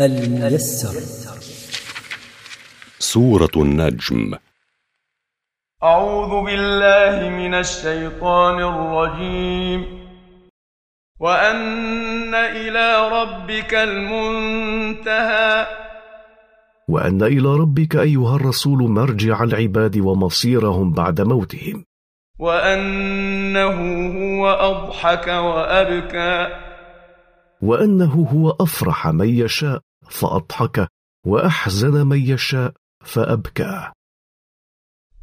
الميسر. سورة النجم. أعوذ بالله من الشيطان الرجيم. وأن إلى ربك المنتهى. وأن إلى ربك أيها الرسول مرجع العباد ومصيرهم بعد موتهم. وأنه هو أضحك وأبكى. وأنه هو أفرح من يشاء. فأضحك وأحزن من يشاء فأبكى.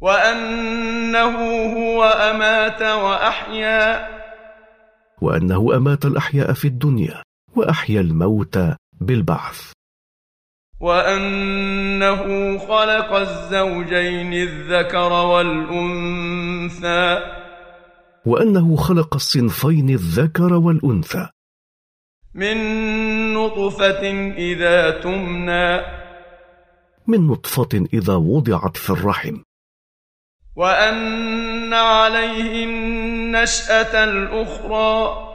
وأنه هو أمات وأحيا. وأنه أمات الأحياء في الدنيا وأحيا الموتى بالبعث. وأنه خلق الزوجين الذكر والأنثى. وأنه خلق الصنفين الذكر والأنثى. من نطفة إذا تمنى. من نطفة إذا وضعت في الرحم. وأن عليه النشأة الأخرى.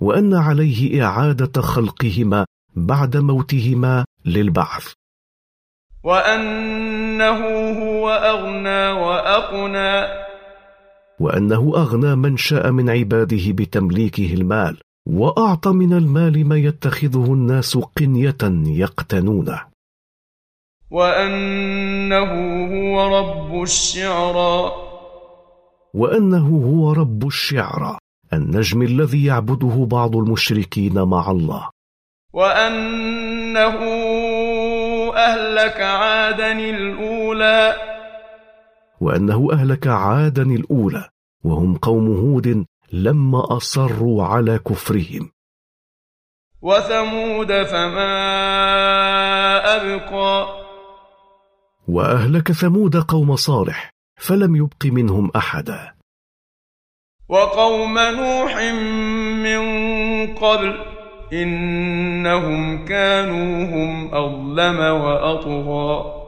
وأن عليه إعادة خلقهما بعد موتهما للبعث. وأنه هو أغنى وأقنى. وأنه أغنى من شاء من عباده بتمليكه المال. وأعطى من المال ما يتخذه الناس قنية يقتنونه. وأنه هو رب الشعرى وأنه هو رب الشعرى النجم الذي يعبده بعض المشركين مع الله. وأنه أهلك عادا الأولى. وأنه أهلك عادا الأولى وهم قوم هود لما أصروا على كفرهم. وثمود فما أبقى. وأهلك ثمود قوم صالح فلم يبق منهم أحدا. وقوم نوح من قبل إنهم كانوا هم أظلم وأطغى.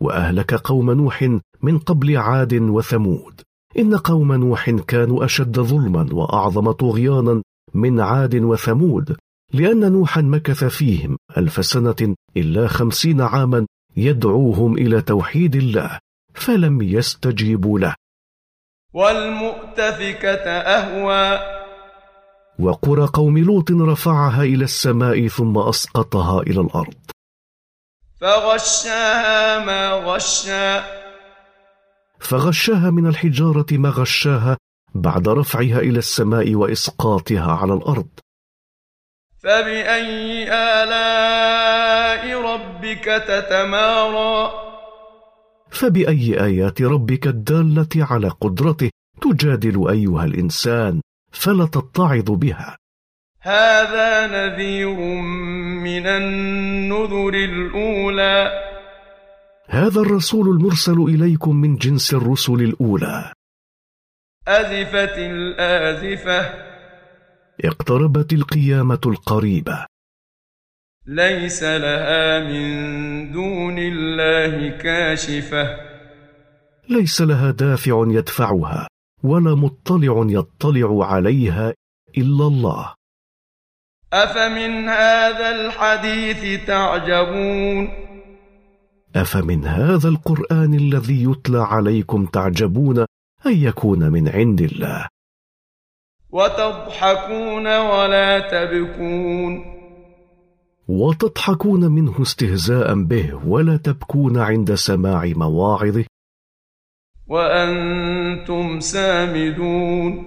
وأهلك قوم نوح من قبل عاد وثمود. إن قوم نوح كانوا أشد ظلما وأعظم طغيانا من عاد وثمود لأن نوحا مكث فيهم ألف سنة إلا خمسين عاما يدعوهم إلى توحيد الله فلم يستجيبوا له. والمؤتفكة أهوى. وقرى قوم لوط رفعها إلى السماء ثم أسقطها إلى الأرض. فغشاها ما غشا. فغشاها من الحجارة ما غشاها بعد رفعها إلى السماء وإسقاطها على الأرض. فبأي آلاء ربك تتمارى؟ فبأي آيات ربك الدالة على قدرته تجادل أيها الإنسان فلا تتعظ بها. هذا نذير من النذر الأولى. هذا الرسول المرسل إليكم من جنس الرسل الأولى. أزفت الآزفة. اقتربت القيامة القريبة. ليس لها من دون الله كاشفة. ليس لها دافع يدفعها ولا مطلع يطلع عليها إلا الله. أفمن هذا الحديث تعجبون؟ أفمن هذا القرآن الذي يتلى عليكم تعجبون أن يكون من عند الله؟ وتضحكون ولا تبكون. وتضحكون منه استهزاء به ولا تبكون عند سماع مواعظه؟ وأنتم سامدون.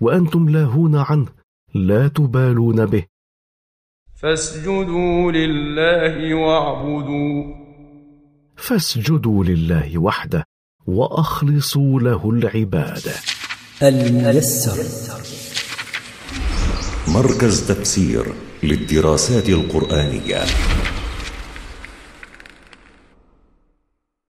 وأنتم لاهون عنه لا تبالون به. فاسجدوا لله واعبدوا. فاسجدوا لله وحده وأخلصوا له العبادة. الميسر. مركز تفسير للدراسات القرآنية.